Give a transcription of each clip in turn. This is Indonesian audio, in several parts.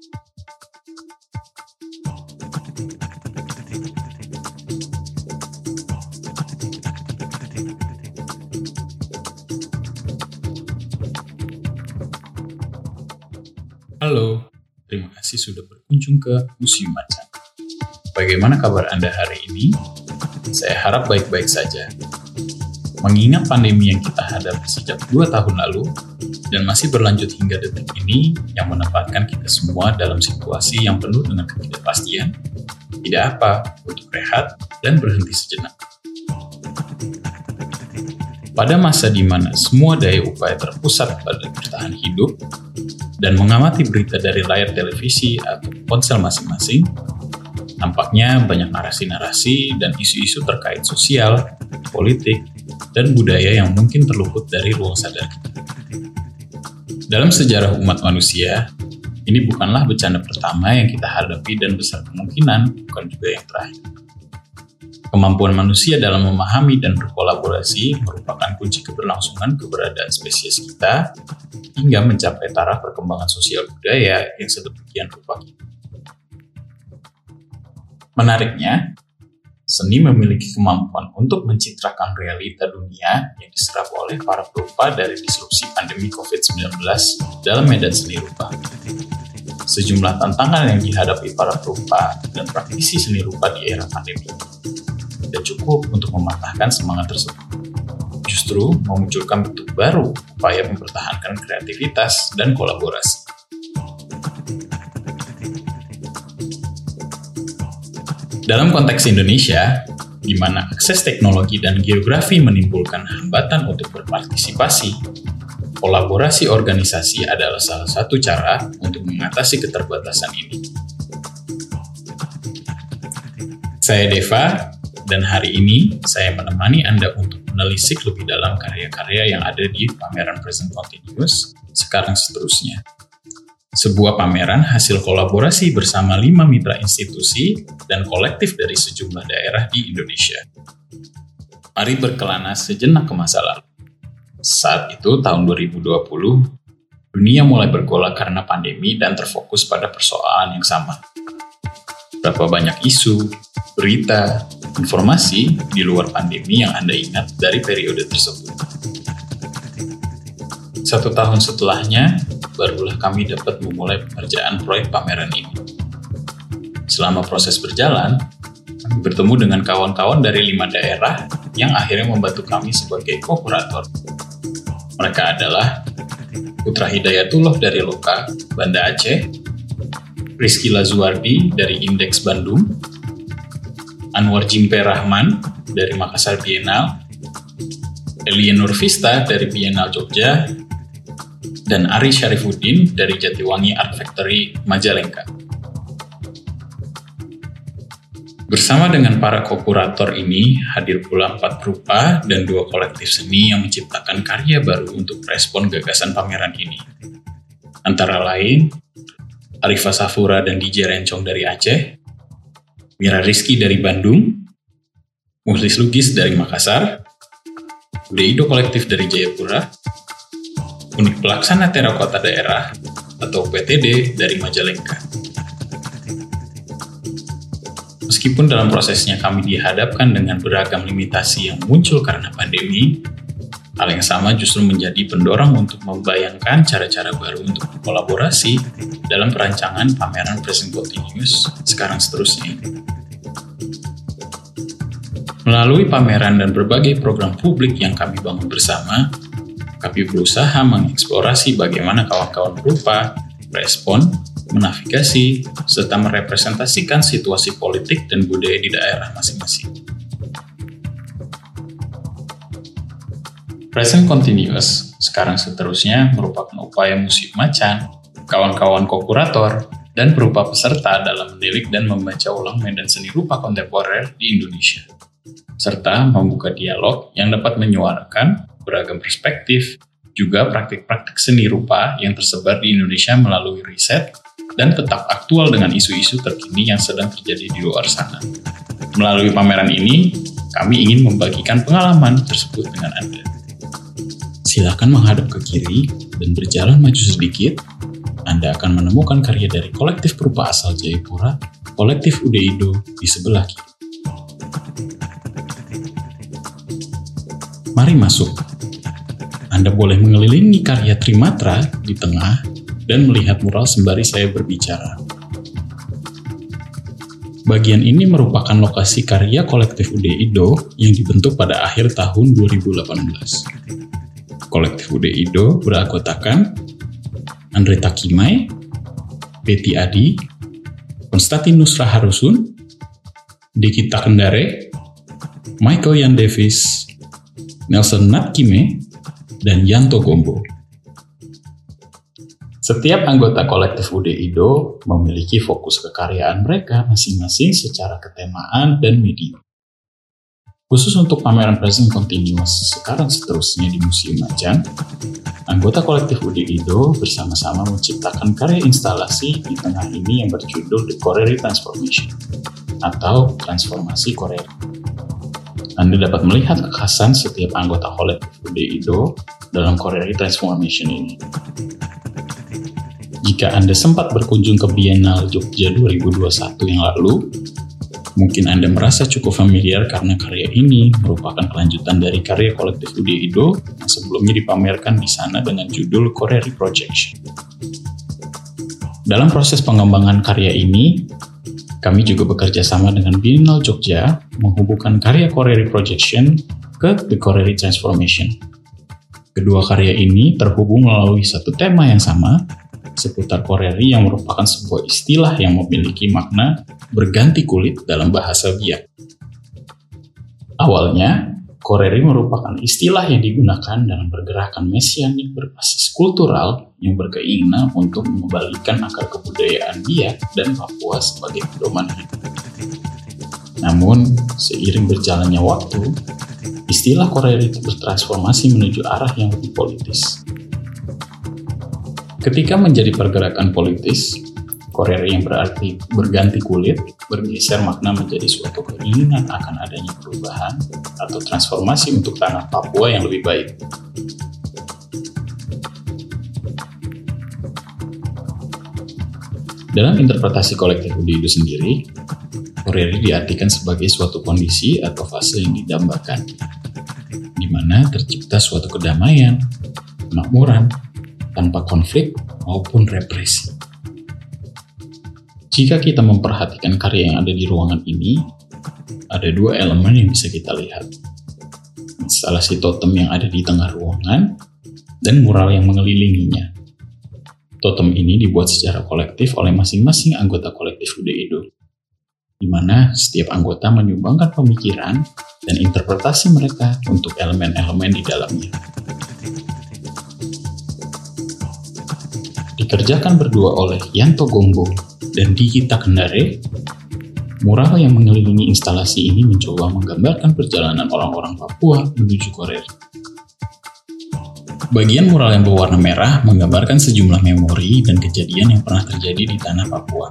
Halo, terima kasih sudah berkunjung ke Museum Macan. Bagaimana kabar Anda hari ini? Saya harap baik-baik saja. Mengingat pandemi yang kita hadapi sejak dua tahun lalu, dan masih berlanjut hingga detik ini yang menempatkan kita semua dalam situasi yang penuh dengan ketidakpastian, tidak apa untuk rehat dan berhenti sejenak. Pada masa di mana semua daya upaya terpusat pada bertahan hidup, dan mengamati berita dari layar televisi atau ponsel masing-masing, nampaknya banyak narasi-narasi dan isu-isu terkait sosial, politik, dan budaya yang mungkin terluput dari ruang sadar kita. Dalam sejarah umat manusia, ini bukanlah bencana pertama yang kita hadapi dan besar kemungkinan bukan juga yang terakhir. Kemampuan manusia dalam memahami dan berkolaborasi merupakan kunci keberlangsungan keberadaan spesies kita hingga mencapai taraf perkembangan sosial budaya yang sedemikian rupa Menariknya, seni memiliki kemampuan untuk mencitrakan realita dunia yang diserap oleh para perupa dari disrupsi pandemi COVID-19 dalam medan seni rupa. Sejumlah tantangan yang dihadapi para perupa dan praktisi seni rupa di era pandemi tidak cukup untuk mematahkan semangat tersebut. Justru memunculkan bentuk baru upaya mempertahankan kreativitas dan kolaborasi. Dalam konteks Indonesia, di mana akses teknologi dan geografi menimbulkan hambatan untuk berpartisipasi, kolaborasi organisasi adalah salah satu cara untuk mengatasi keterbatasan ini. Saya Deva, dan hari ini saya menemani Anda untuk menelisik lebih dalam karya-karya yang ada di pameran Present Continuous sekarang seterusnya. Sebuah pameran hasil kolaborasi bersama lima mitra institusi dan kolektif dari sejumlah daerah di Indonesia. Mari berkelana sejenak ke masa lalu. Saat itu, tahun 2020, dunia mulai bergolak karena pandemi dan terfokus pada persoalan yang sama. Berapa banyak isu, berita, informasi di luar pandemi yang Anda ingat dari periode tersebut. Satu tahun setelahnya, barulah kami dapat memulai pengerjaan proyek pameran ini. Selama proses berjalan, kami bertemu dengan kawan-kawan dari lima daerah yang akhirnya membantu kami sebagai co-kurator. Mereka adalah Putra Hidayatullah dari Loka, Banda Aceh, Rizky Lazuardi dari Indeks Bandung, Anwar Jimpe Rahman dari Makassar Bienal, Elia Nurvista dari Bienal Jogja, dan Ari Syarifuddin dari Jatiwangi Art Factory Majalengka. Bersama dengan para kokurator ini, hadir pula empat perupa dan dua kolektif seni yang menciptakan karya baru untuk respon gagasan pameran ini. Antara lain, Arifah Safura dan DJ Rencong dari Aceh, Mira Rizky dari Bandung, Muhlis Lugis dari Makassar, Udeido Kolektif dari Jayapura, Unik Pelaksana Terakota Daerah atau PTD dari Majalengka. Meskipun dalam prosesnya kami dihadapkan dengan beragam limitasi yang muncul karena pandemi, hal yang sama justru menjadi pendorong untuk membayangkan cara-cara baru untuk berkolaborasi dalam perancangan pameran Present Continuous sekarang seterusnya Melalui pameran dan berbagai program publik yang kami bangun bersama, kami berusaha mengeksplorasi bagaimana kawan-kawan berupa, respon, menavigasi, serta merepresentasikan situasi politik dan budaya di daerah masing-masing. Present Continuous sekarang seterusnya merupakan upaya musik macan, kawan-kawan kokurator, dan berupa peserta dalam menilik dan membaca ulang medan seni rupa kontemporer di Indonesia serta membuka dialog yang dapat menyuarakan beragam perspektif, juga praktik-praktik seni rupa yang tersebar di Indonesia melalui riset dan tetap aktual dengan isu-isu terkini yang sedang terjadi di luar sana. Melalui pameran ini, kami ingin membagikan pengalaman tersebut dengan Anda. Silakan menghadap ke kiri dan berjalan maju sedikit Anda akan menemukan karya dari kolektif perupa asal Jayapura, kolektif Udeido di sebelah kiri. Mari masuk. Anda boleh mengelilingi karya Trimatra di tengah dan melihat mural sembari saya berbicara. Bagian ini merupakan lokasi karya kolektif Udeido yang dibentuk pada akhir tahun 2018. Kolektif Udeido beranggotakan Andre Takimai, Betty Adi, Konstantinus Raharusun, Dikita Kendare, Michael Yan Davis, Nelson Natkime, dan Yanto Gombo. Setiap anggota kolektif UDIDO memiliki fokus kekaryaan mereka masing-masing secara ketemaan dan medium. Khusus untuk pameran Present Continuous sekarang seterusnya di Museum Macan, anggota kolektif UDIDO bersama-sama menciptakan karya instalasi di tengah ini yang berjudul The Korean Transformation atau Transformasi Korea. Anda dapat melihat kekhasan setiap anggota kolektif UDIDO dalam Korea Transformation ini. Jika Anda sempat berkunjung ke Biennale Jogja 2021 yang lalu, Mungkin Anda merasa cukup familiar karena karya ini merupakan kelanjutan dari karya kolektif Udi Ido yang sebelumnya dipamerkan di sana dengan judul Korea Reprojection. Dalam proses pengembangan karya ini, kami juga bekerja sama dengan Biennale Jogja menghubungkan karya Korea Reprojection ke The Korea Transformation. Kedua karya ini terhubung melalui satu tema yang sama, seputar Koreri yang merupakan sebuah istilah yang memiliki makna berganti kulit dalam bahasa biak. Awalnya, Koreri merupakan istilah yang digunakan dalam pergerakan mesianik berbasis kultural yang berkeinginan untuk mengembalikan akar kebudayaan Biak dan Papua sebagai pedoman. Namun, seiring berjalannya waktu, istilah Koreri bertransformasi menuju arah yang lebih politis. Ketika menjadi pergerakan politis, Korea yang berarti berganti kulit bergeser makna menjadi suatu keinginan akan adanya perubahan atau transformasi untuk tanah Papua yang lebih baik. Dalam interpretasi kolektif Udi itu sendiri, Korea diartikan sebagai suatu kondisi atau fase yang didambakan, di mana tercipta suatu kedamaian, kemakmuran, tanpa konflik maupun represi. Jika kita memperhatikan karya yang ada di ruangan ini, ada dua elemen yang bisa kita lihat. Instalasi totem yang ada di tengah ruangan dan mural yang mengelilinginya. Totem ini dibuat secara kolektif oleh masing-masing anggota kolektif UDEDO, di mana setiap anggota menyumbangkan pemikiran dan interpretasi mereka untuk elemen-elemen di dalamnya. dikerjakan berdua oleh Yanto Gombo dan Digita Kendare, mural yang mengelilingi instalasi ini mencoba menggambarkan perjalanan orang-orang Papua menuju Korea. Bagian mural yang berwarna merah menggambarkan sejumlah memori dan kejadian yang pernah terjadi di tanah Papua,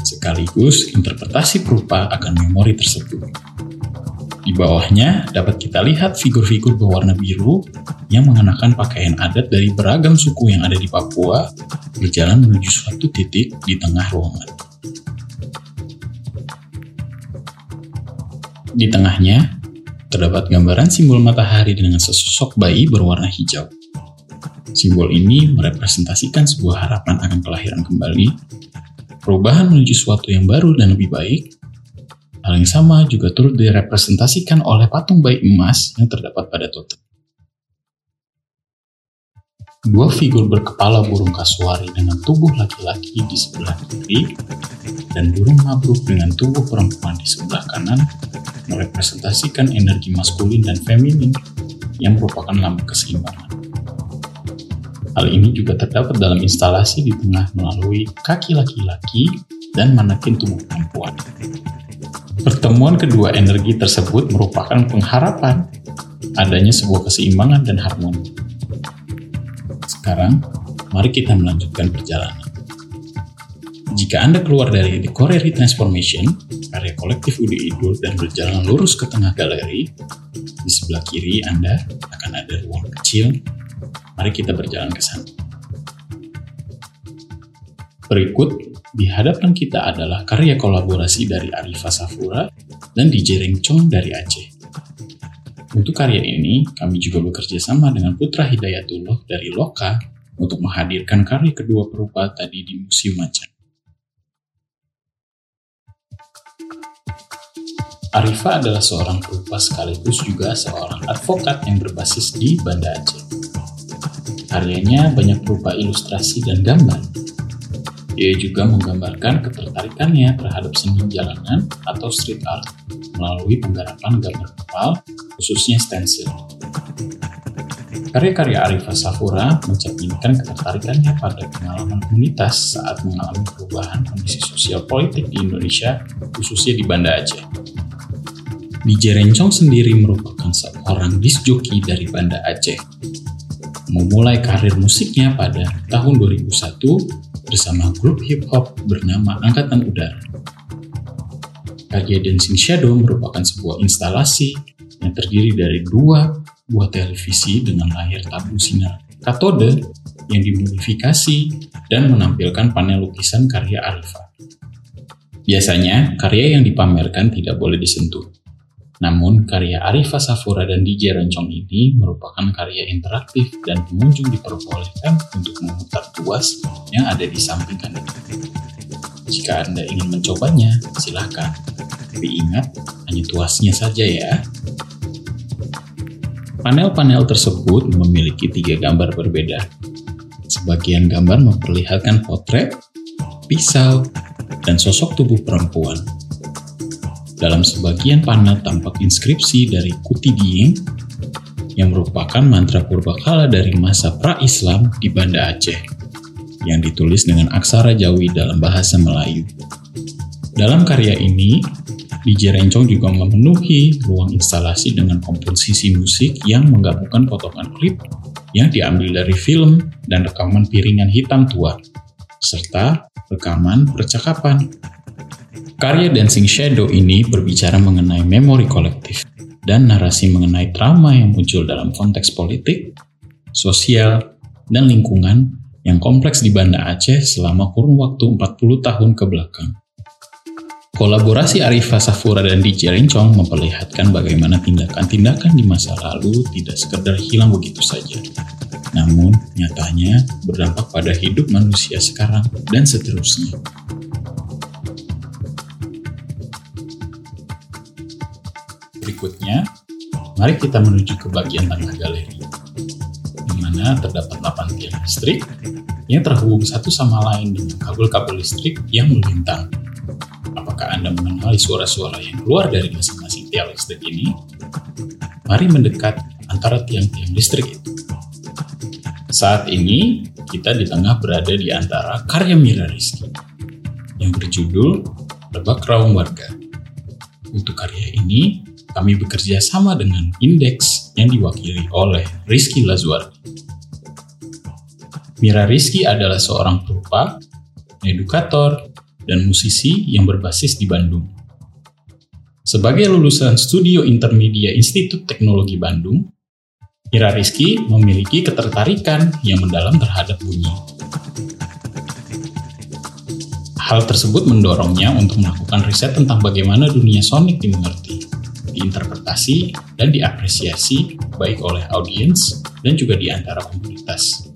sekaligus interpretasi perupa akan memori tersebut. Di bawahnya dapat kita lihat figur-figur berwarna biru yang mengenakan pakaian adat dari beragam suku yang ada di Papua berjalan menuju suatu titik di tengah ruangan. Di tengahnya, terdapat gambaran simbol matahari dengan sesosok bayi berwarna hijau. Simbol ini merepresentasikan sebuah harapan akan kelahiran kembali, perubahan menuju suatu yang baru dan lebih baik, Hal yang sama juga turut direpresentasikan oleh patung bayi emas yang terdapat pada totem. Dua figur berkepala burung kasuari dengan tubuh laki-laki di sebelah kiri dan burung mabruk dengan tubuh perempuan di sebelah kanan merepresentasikan energi maskulin dan feminin yang merupakan lambang keseimbangan. Hal ini juga terdapat dalam instalasi di tengah melalui kaki laki-laki dan manekin tubuh perempuan. Pertemuan kedua energi tersebut merupakan pengharapan adanya sebuah keseimbangan dan harmoni. Sekarang, mari kita melanjutkan perjalanan. Jika Anda keluar dari The Transformation, karya kolektif Udi Idul dan berjalan lurus ke tengah galeri, di sebelah kiri Anda akan ada ruang kecil. Mari kita berjalan ke sana. Berikut di hadapan kita adalah karya kolaborasi dari Arifa Safura dan DJ Rengcong dari Aceh. Untuk karya ini, kami juga bekerja sama dengan Putra Hidayatullah dari Loka untuk menghadirkan karya kedua perupa tadi di Museum Macan. Arifa adalah seorang perupa sekaligus juga seorang advokat yang berbasis di Banda Aceh. Karyanya banyak berupa ilustrasi dan gambar. Ia juga menggambarkan ketertarikannya terhadap seni jalanan atau street art melalui penggarapan gambar kepal, khususnya stensil. Karya-karya Arifah Safura mencerminkan ketertarikannya pada pengalaman komunitas saat mengalami perubahan kondisi sosial politik di Indonesia, khususnya di Banda Aceh. DJ Rencong sendiri merupakan seorang disc jockey dari Banda Aceh. Memulai karir musiknya pada tahun 2001 bersama grup hip hop bernama Angkatan Udara. Karya Dancing Shadow merupakan sebuah instalasi yang terdiri dari dua buah televisi dengan layar tabung sinar katode yang dimodifikasi dan menampilkan panel lukisan karya Arifa. Biasanya, karya yang dipamerkan tidak boleh disentuh. Namun, karya Arifa Safura dan DJ Rencong ini merupakan karya interaktif dan pengunjung diperbolehkan untuk memutar tuas yang ada di samping kanan. Jika Anda ingin mencobanya, silakan. Tapi ingat, hanya tuasnya saja ya. Panel-panel tersebut memiliki tiga gambar berbeda. Sebagian gambar memperlihatkan potret, pisau, dan sosok tubuh perempuan. Dalam sebagian panel tampak inskripsi dari Kuti Dieng yang merupakan mantra purbakala dari masa pra-Islam di Banda Aceh yang ditulis dengan aksara Jawi dalam bahasa Melayu. Dalam karya ini, DJ Rencong juga memenuhi ruang instalasi dengan komposisi musik yang menggabungkan potongan klip yang diambil dari film dan rekaman piringan hitam tua, serta rekaman percakapan. Karya Dancing Shadow ini berbicara mengenai memori kolektif dan narasi mengenai trauma yang muncul dalam konteks politik, sosial, dan lingkungan yang kompleks di Banda Aceh selama kurun waktu 40 tahun ke belakang. Kolaborasi Arifah Safura dan DJ Rencong memperlihatkan bagaimana tindakan-tindakan di masa lalu tidak sekedar hilang begitu saja. Namun, nyatanya berdampak pada hidup manusia sekarang dan seterusnya. Berikutnya, mari kita menuju ke bagian tengah galeri, di mana terdapat 8 tiang listrik yang terhubung satu sama lain dengan kabel-kabel listrik yang melintang Apakah Anda mengenali suara-suara yang keluar dari masing-masing tiang listrik ini? Mari mendekat antara tiang-tiang listrik itu. Saat ini, kita di tengah berada di antara karya Mira Rizky yang berjudul Lebak Raung Warga. Untuk karya ini, kami bekerja sama dengan Indeks yang diwakili oleh Rizky Lazwardi. Mira Rizky adalah seorang perupa, edukator, dan musisi yang berbasis di Bandung. Sebagai lulusan Studio Intermedia Institut Teknologi Bandung, Ira Rizky memiliki ketertarikan yang mendalam terhadap bunyi. Hal tersebut mendorongnya untuk melakukan riset tentang bagaimana dunia sonik dimengerti, diinterpretasi, dan diapresiasi baik oleh audiens dan juga di antara komunitas.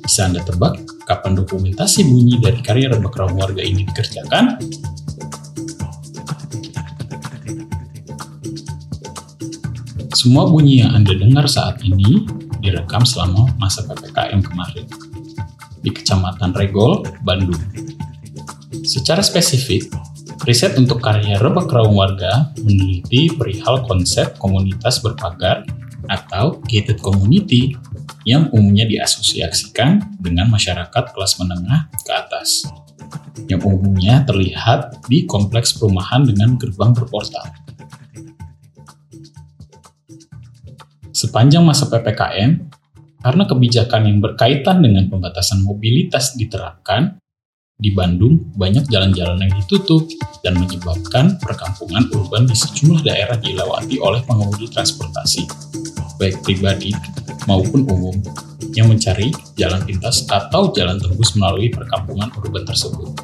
Bisa Anda tebak kapan dokumentasi bunyi dari karya raung warga ini dikerjakan? Semua bunyi yang Anda dengar saat ini direkam selama masa PPKM kemarin di Kecamatan Regol, Bandung. Secara spesifik, riset untuk karya rebak raung warga meneliti perihal konsep komunitas berpagar atau gated community yang umumnya diasosiasikan dengan masyarakat kelas menengah ke atas, yang umumnya terlihat di kompleks perumahan dengan gerbang berportal. Sepanjang masa PPKM, karena kebijakan yang berkaitan dengan pembatasan mobilitas diterapkan, di Bandung banyak jalan-jalan yang ditutup dan menyebabkan perkampungan urban di sejumlah daerah dilewati oleh pengemudi transportasi, baik pribadi maupun umum, yang mencari jalan pintas atau jalan tembus melalui perkampungan urban tersebut.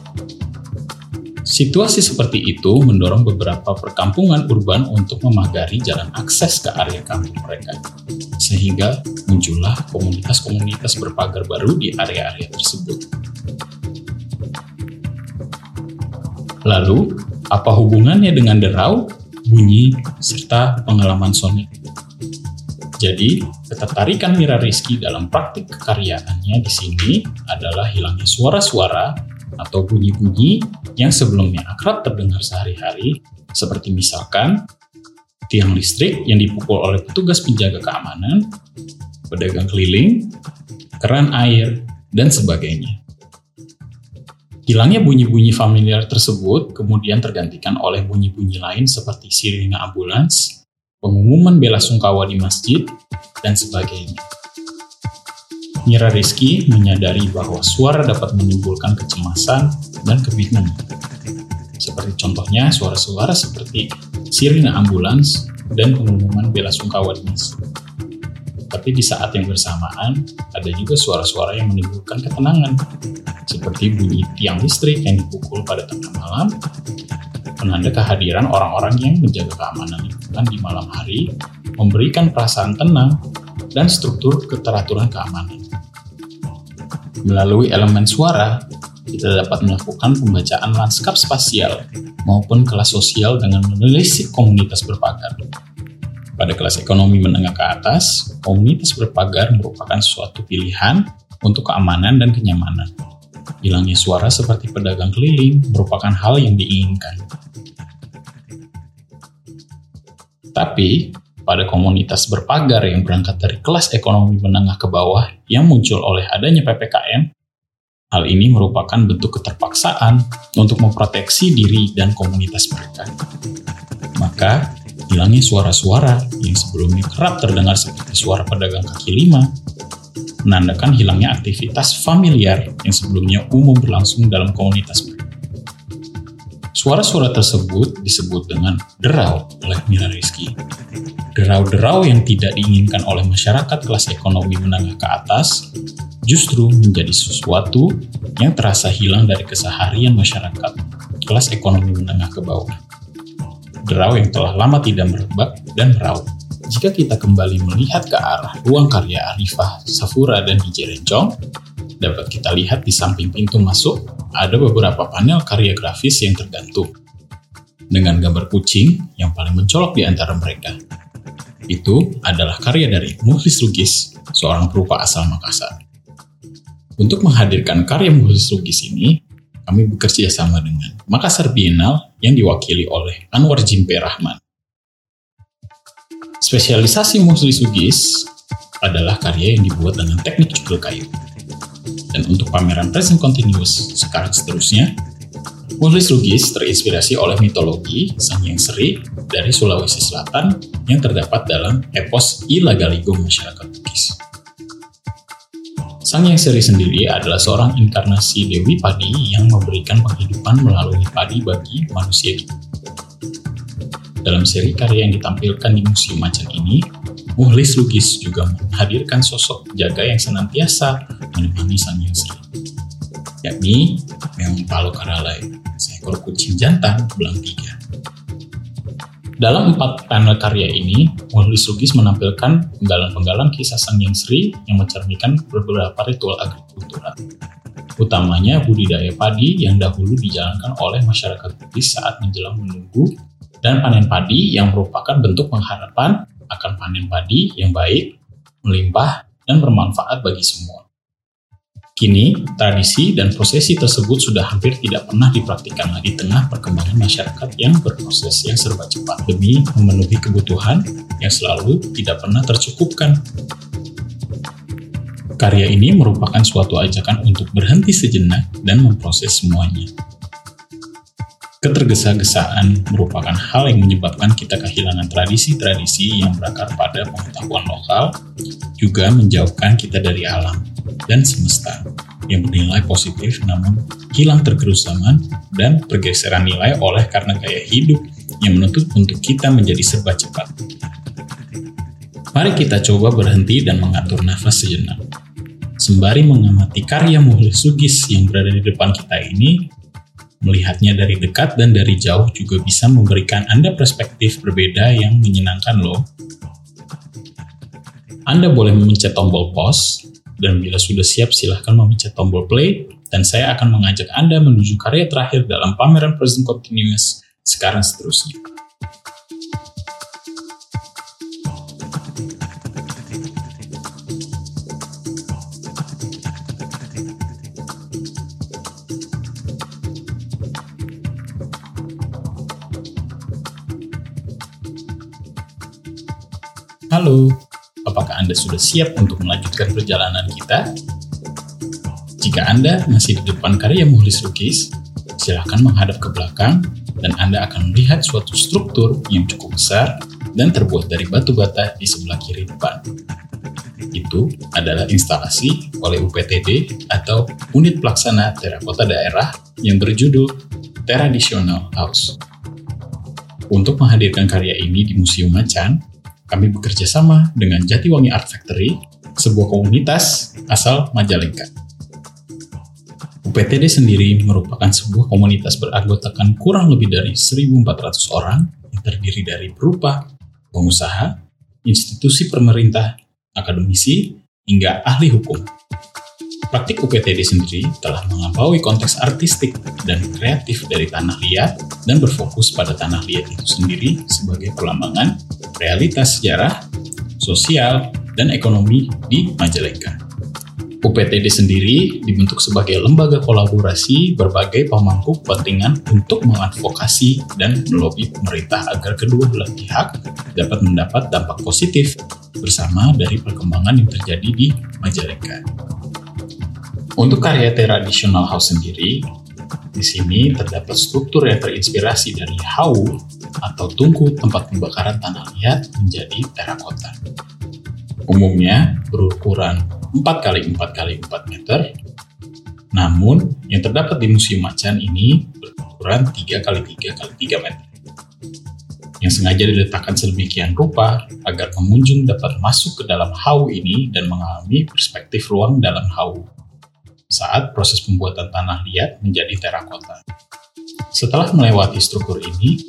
Situasi seperti itu mendorong beberapa perkampungan urban untuk memagari jalan akses ke area kampung mereka, sehingga muncullah komunitas-komunitas berpagar baru di area-area tersebut. Lalu, apa hubungannya dengan derau, bunyi, serta pengalaman Sonic? Jadi, ketertarikan Mira Rizky dalam praktik kekaryaannya di sini adalah hilangnya suara-suara atau bunyi-bunyi yang sebelumnya akrab terdengar sehari-hari, seperti misalkan tiang listrik yang dipukul oleh petugas penjaga keamanan, pedagang keliling, keran air, dan sebagainya. Hilangnya bunyi-bunyi familiar tersebut kemudian tergantikan oleh bunyi-bunyi lain seperti sirine ambulans, pengumuman bela sungkawa di masjid, dan sebagainya. Mira Rizky menyadari bahwa suara dapat menimbulkan kecemasan dan kebingungan. Seperti contohnya suara-suara seperti sirine ambulans dan pengumuman bela sungkawa di masjid. Tapi di saat yang bersamaan, ada juga suara-suara yang menimbulkan ketenangan, seperti bunyi tiang listrik yang dipukul pada tengah malam, penanda kehadiran orang-orang yang menjaga keamanan lingkungan di malam hari, memberikan perasaan tenang, dan struktur keteraturan keamanan. Melalui elemen suara, kita dapat melakukan pembacaan lanskap spasial maupun kelas sosial dengan menelisik komunitas berpagar. Pada kelas ekonomi menengah ke atas, komunitas berpagar merupakan suatu pilihan untuk keamanan dan kenyamanan. Hilangnya suara seperti pedagang keliling merupakan hal yang diinginkan. Tapi, pada komunitas berpagar yang berangkat dari kelas ekonomi menengah ke bawah yang muncul oleh adanya PPKM, hal ini merupakan bentuk keterpaksaan untuk memproteksi diri dan komunitas mereka. Maka, hilangnya suara-suara yang sebelumnya kerap terdengar seperti suara pedagang kaki lima, menandakan hilangnya aktivitas familiar yang sebelumnya umum berlangsung dalam komunitas mereka. Suara-suara tersebut disebut dengan derau oleh Mira Rizky. Derau-derau yang tidak diinginkan oleh masyarakat kelas ekonomi menengah ke atas justru menjadi sesuatu yang terasa hilang dari keseharian masyarakat kelas ekonomi menengah ke bawah. Derau yang telah lama tidak merebak dan meraup. Jika kita kembali melihat ke arah ruang karya Arifah, Safura, dan DJ Rencong, dapat kita lihat di samping pintu masuk ada beberapa panel karya grafis yang tergantung dengan gambar kucing yang paling mencolok di antara mereka. Itu adalah karya dari Muhlis Lugis, seorang perupa asal Makassar. Untuk menghadirkan karya Muhlis Lugis ini, kami bekerja sama dengan Makassar Biennale yang diwakili oleh Anwar Jimpe Rahman. Spesialisasi Muhlis Lugis adalah karya yang dibuat dengan teknik cukul kayu. Dan untuk pameran present continuous sekarang seterusnya, Muhlis Lugis terinspirasi oleh mitologi Sang Yang Seri dari Sulawesi Selatan yang terdapat dalam epos Ilagaligo masyarakat. Sang Yang Seri sendiri adalah seorang inkarnasi Dewi Padi yang memberikan penghidupan melalui padi bagi manusia. Dalam seri karya yang ditampilkan di Museum Macan ini, Muhlis Lugis juga menghadirkan sosok jaga yang senantiasa menemani sang yang seri, yakni Meong Palo Karalai, seekor kucing jantan belang tiga. Dalam empat panel karya ini, Muhlis Lugis menampilkan penggalan-penggalan kisah Sang Yang Sri yang mencerminkan beberapa ritual agrikultural. Utamanya budidaya padi yang dahulu dijalankan oleh masyarakat Bugis saat menjelang menunggu dan panen padi yang merupakan bentuk pengharapan akan panen padi yang baik, melimpah, dan bermanfaat bagi semua. Kini, tradisi dan prosesi tersebut sudah hampir tidak pernah dipraktikkan lagi tengah perkembangan masyarakat yang berproses yang serba cepat demi memenuhi kebutuhan yang selalu tidak pernah tercukupkan. Karya ini merupakan suatu ajakan untuk berhenti sejenak dan memproses semuanya. Ketergesa-gesaan merupakan hal yang menyebabkan kita kehilangan tradisi-tradisi yang berakar pada pengetahuan lokal, juga menjauhkan kita dari alam dan semesta. yang bernilai positif namun hilang tergerus zaman dan pergeseran nilai oleh karena gaya hidup yang menuntut untuk kita menjadi serba cepat. Mari kita coba berhenti dan mengatur nafas sejenak. Sembari mengamati karya Muhli Sugis yang berada di depan kita ini, melihatnya dari dekat dan dari jauh juga bisa memberikan Anda perspektif berbeda yang menyenangkan loh. Anda boleh memencet tombol pause, dan bila sudah siap silahkan memencet tombol play, dan saya akan mengajak Anda menuju karya terakhir dalam pameran Present Continuous sekarang seterusnya. Halo, apakah Anda sudah siap untuk melanjutkan perjalanan kita? Jika Anda masih di depan karya Muhlis Lukis, silahkan menghadap ke belakang dan Anda akan melihat suatu struktur yang cukup besar dan terbuat dari batu bata di sebelah kiri depan. Itu adalah instalasi oleh UPTD atau Unit Pelaksana Terakota Daerah yang berjudul Traditional House. Untuk menghadirkan karya ini di Museum Macan, kami bekerja sama dengan Jatiwangi Art Factory, sebuah komunitas asal Majalengka. UPTD sendiri merupakan sebuah komunitas beranggotakan kurang lebih dari 1.400 orang yang terdiri dari berupa pengusaha, institusi pemerintah, akademisi, hingga ahli hukum. Praktik UPTD sendiri telah melampaui konteks artistik dan kreatif dari tanah liat dan berfokus pada tanah liat itu sendiri sebagai perlambangan realitas sejarah, sosial, dan ekonomi di Majalengka. UPTD sendiri dibentuk sebagai lembaga kolaborasi berbagai pemangku kepentingan untuk mengadvokasi dan melobi pemerintah agar kedua belah pihak dapat mendapat dampak positif bersama dari perkembangan yang terjadi di Majalengka. Untuk karya tradisional house sendiri, di sini terdapat struktur yang terinspirasi dari hau atau tungku tempat pembakaran tanah liat menjadi terakota. Umumnya berukuran 4 x 4 x 4 meter, namun yang terdapat di Museum Macan ini berukuran 3 x 3 x 3 meter yang sengaja diletakkan sedemikian rupa agar pengunjung dapat masuk ke dalam hau ini dan mengalami perspektif ruang dalam hau saat proses pembuatan tanah liat menjadi terakota. Setelah melewati struktur ini,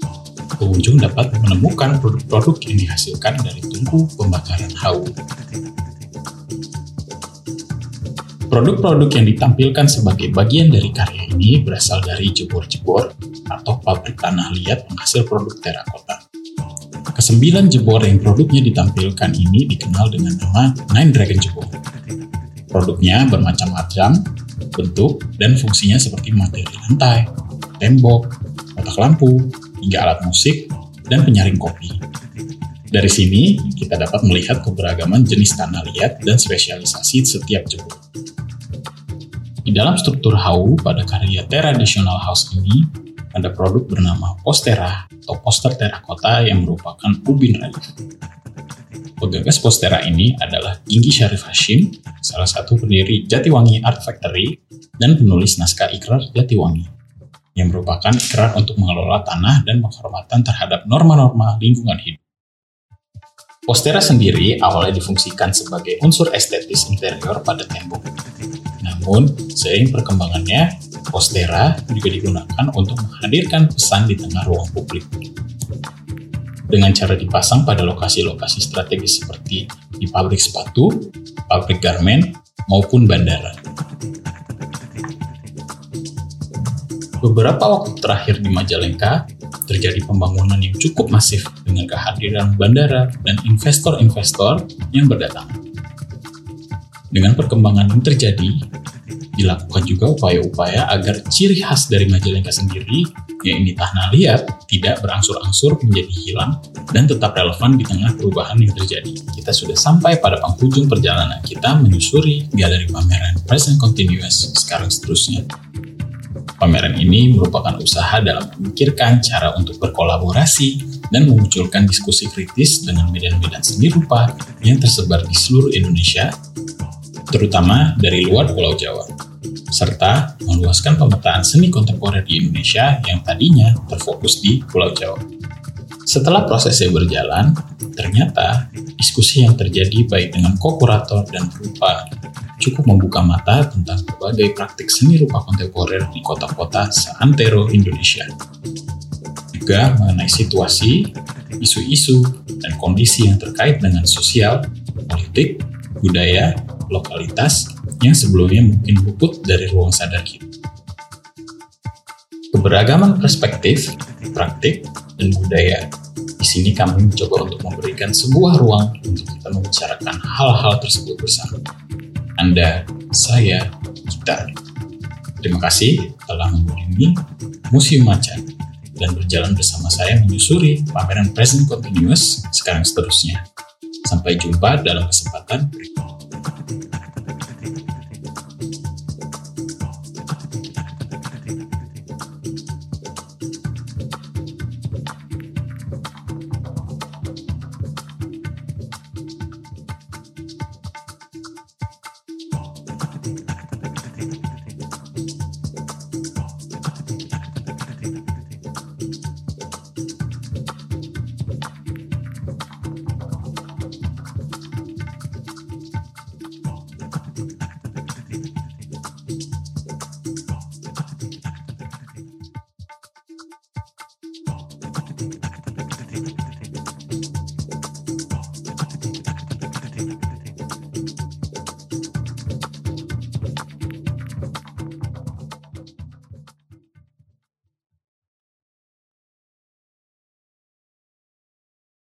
pengunjung dapat menemukan produk-produk yang dihasilkan dari tungku pembakaran hau. Produk-produk yang ditampilkan sebagai bagian dari karya ini berasal dari jebor-jebor atau pabrik tanah liat penghasil produk terakota. Kesembilan jebor yang produknya ditampilkan ini dikenal dengan nama Nine Dragon Jebor. Produknya bermacam-macam bentuk dan fungsinya seperti materi lantai, tembok, kotak lampu, hingga alat musik, dan penyaring kopi. Dari sini, kita dapat melihat keberagaman jenis tanah liat dan spesialisasi setiap jebol. Di dalam struktur HAU pada karya Traditional House ini, ada produk bernama Postera atau poster terakota yang merupakan ubin relief. Penggagas Postera ini adalah Ginggi Syarif Hashim, salah satu pendiri Jatiwangi Art Factory dan penulis naskah Ikrar Jatiwangi, yang merupakan ikrar untuk mengelola tanah dan penghormatan terhadap norma-norma lingkungan hidup. Postera sendiri awalnya difungsikan sebagai unsur estetis interior pada tembok. Namun, seiring perkembangannya, Postera juga digunakan untuk menghadirkan pesan di tengah ruang publik dengan cara dipasang pada lokasi-lokasi strategis seperti di pabrik sepatu, pabrik garmen, maupun bandara. Beberapa waktu terakhir di Majalengka, terjadi pembangunan yang cukup masif dengan kehadiran bandara dan investor-investor yang berdatangan. Dengan perkembangan yang terjadi, dilakukan juga upaya-upaya agar ciri khas dari Majalengka sendiri, yaitu tanah liat, tidak berangsur-angsur menjadi hilang dan tetap relevan di tengah perubahan yang terjadi. Kita sudah sampai pada penghujung perjalanan kita menyusuri galeri pameran Present Continuous sekarang seterusnya. Pameran ini merupakan usaha dalam memikirkan cara untuk berkolaborasi dan memunculkan diskusi kritis dengan medan-medan seni rupa yang tersebar di seluruh Indonesia, terutama dari luar Pulau Jawa. Serta meluaskan pemetaan seni kontemporer di Indonesia yang tadinya terfokus di Pulau Jawa. Setelah prosesnya berjalan, ternyata diskusi yang terjadi baik dengan ko-kurator dan rupa cukup membuka mata tentang berbagai praktik seni rupa kontemporer di kota-kota seantero Indonesia. Juga mengenai situasi, isu-isu, dan kondisi yang terkait dengan sosial, politik, budaya, lokalitas yang sebelumnya mungkin luput dari ruang sadar kita. Keberagaman perspektif, praktik, dan budaya. Di sini kami mencoba untuk memberikan sebuah ruang untuk kita membicarakan hal-hal tersebut bersama. Anda, saya, kita. Terima kasih telah mengunjungi Museum Macan dan berjalan bersama saya menyusuri pameran Present Continuous sekarang seterusnya. Sampai jumpa dalam kesempatan berikutnya.